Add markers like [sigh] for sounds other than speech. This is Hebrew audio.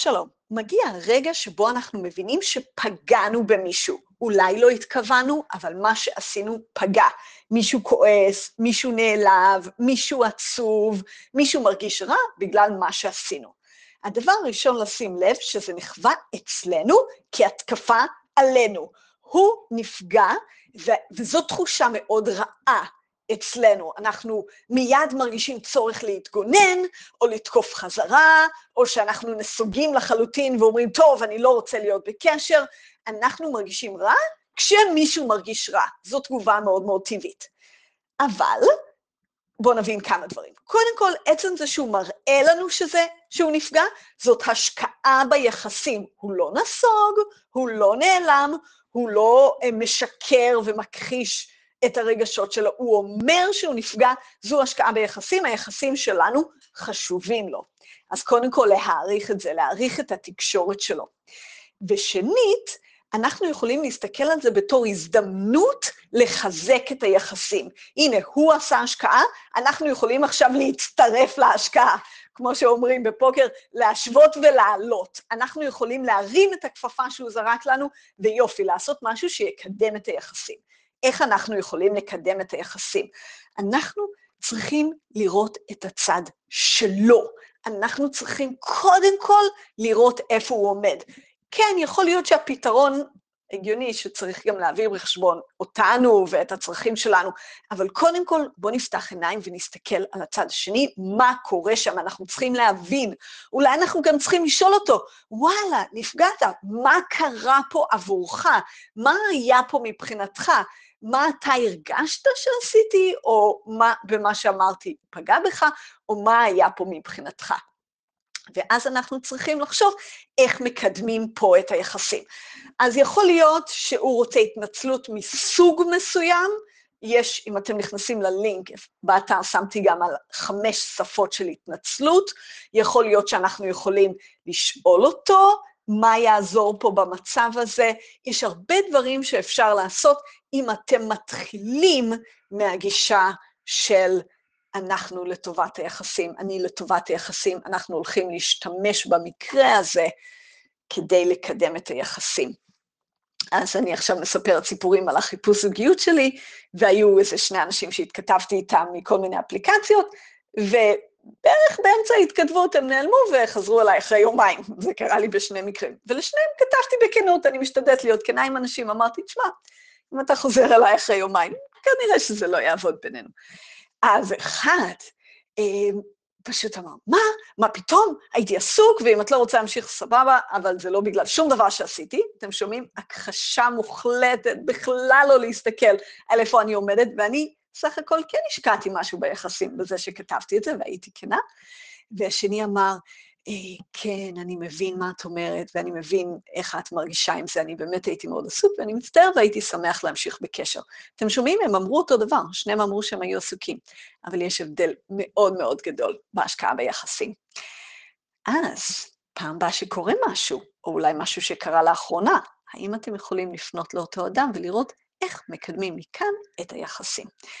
שלום, מגיע הרגע שבו אנחנו מבינים שפגענו במישהו. אולי לא התכוונו, אבל מה שעשינו פגע. מישהו כועס, מישהו נעלב, מישהו עצוב, מישהו מרגיש רע בגלל מה שעשינו. הדבר הראשון לשים לב שזה נחווה אצלנו כהתקפה עלינו. הוא נפגע, וזו תחושה מאוד רעה. אצלנו. אנחנו מיד מרגישים צורך להתגונן, או לתקוף חזרה, או שאנחנו נסוגים לחלוטין ואומרים, טוב, אני לא רוצה להיות בקשר. אנחנו מרגישים רע כשמישהו מרגיש רע. זו תגובה מאוד מאוד טבעית. אבל, בואו נבין כמה דברים. קודם כל, עצם זה שהוא מראה לנו שזה, שהוא נפגע, זאת השקעה ביחסים. הוא לא נסוג, הוא לא נעלם, הוא לא משקר ומכחיש את הרגשות שלו. הוא אומר שהוא נפגע, זו השקעה ביחסים, היחסים שלנו חשובים לו. אז קודם כל להעריך את זה, להעריך את התקשורת שלו. ושנית, אנחנו יכולים להסתכל על זה בתור הזדמנות לחזק את היחסים. הנה, הוא עשה השקעה, אנחנו יכולים עכשיו להצטרף להשקעה. כמו שאומרים בפוקר, להשוות ולעלות. אנחנו יכולים להרים את הכפפה שהוא זרק לנו, ויופי, לעשות משהו שיקדם את היחסים. איך אנחנו יכולים לקדם את היחסים? אנחנו צריכים לראות את הצד שלו. אנחנו צריכים קודם כל לראות איפה הוא עומד. כן, יכול להיות שהפתרון הגיוני שצריך גם להעביר בחשבון אותנו ואת הצרכים שלנו, אבל קודם כל בואו נפתח עיניים ונסתכל על הצד השני, מה קורה שם, אנחנו צריכים להבין. אולי אנחנו גם צריכים לשאול אותו, וואלה, נפגעת, מה קרה פה עבורך? מה היה פה מבחינתך? מה אתה הרגשת שעשיתי, או מה במה שאמרתי פגע בך, או מה היה פה מבחינתך. ואז אנחנו צריכים לחשוב איך מקדמים פה את היחסים. אז יכול להיות שהוא רוצה התנצלות מסוג מסוים, יש, אם אתם נכנסים ללינק, באתר שמתי גם על חמש שפות של התנצלות, יכול להיות שאנחנו יכולים לשאול אותו מה יעזור פה במצב הזה. יש הרבה דברים שאפשר לעשות אם אתם מתחילים מהגישה של אנחנו לטובת היחסים, אני לטובת היחסים, אנחנו הולכים להשתמש במקרה הזה כדי לקדם את היחסים. אז אני עכשיו מספרת סיפורים על החיפוש זוגיות שלי, והיו איזה שני אנשים שהתכתבתי איתם מכל מיני אפליקציות, ובערך באמצע ההתכתבות הם נעלמו וחזרו אליי אחרי יומיים. [laughs] זה קרה לי בשני מקרים. ולשניהם כתבתי בכנות, אני משתדלת להיות כנה עם אנשים, אמרתי, תשמע, אם אתה חוזר אליי אחרי יומיים, כנראה שזה לא יעבוד בינינו. אז אחד אה, פשוט אמר, מה? מה פתאום? הייתי עסוק, ואם את לא רוצה להמשיך, סבבה, אבל זה לא בגלל שום דבר שעשיתי. אתם שומעים? הכחשה מוחלטת, בכלל לא להסתכל על איפה אני עומדת, ואני סך הכל כן השקעתי משהו ביחסים בזה שכתבתי את זה, והייתי כנה. והשני אמר, אה, כן, אני מבין מה את אומרת, ואני מבין איך את מרגישה עם זה, אני באמת הייתי מאוד עסוק, ואני מצטער והייתי שמח להמשיך בקשר. אתם שומעים? הם אמרו אותו דבר, שניהם אמרו שהם היו עסוקים, אבל יש הבדל מאוד מאוד גדול בהשקעה ביחסים. אז, פעם הבאה שקורה משהו, או אולי משהו שקרה לאחרונה, האם אתם יכולים לפנות לאותו אדם ולראות איך מקדמים מכאן את היחסים?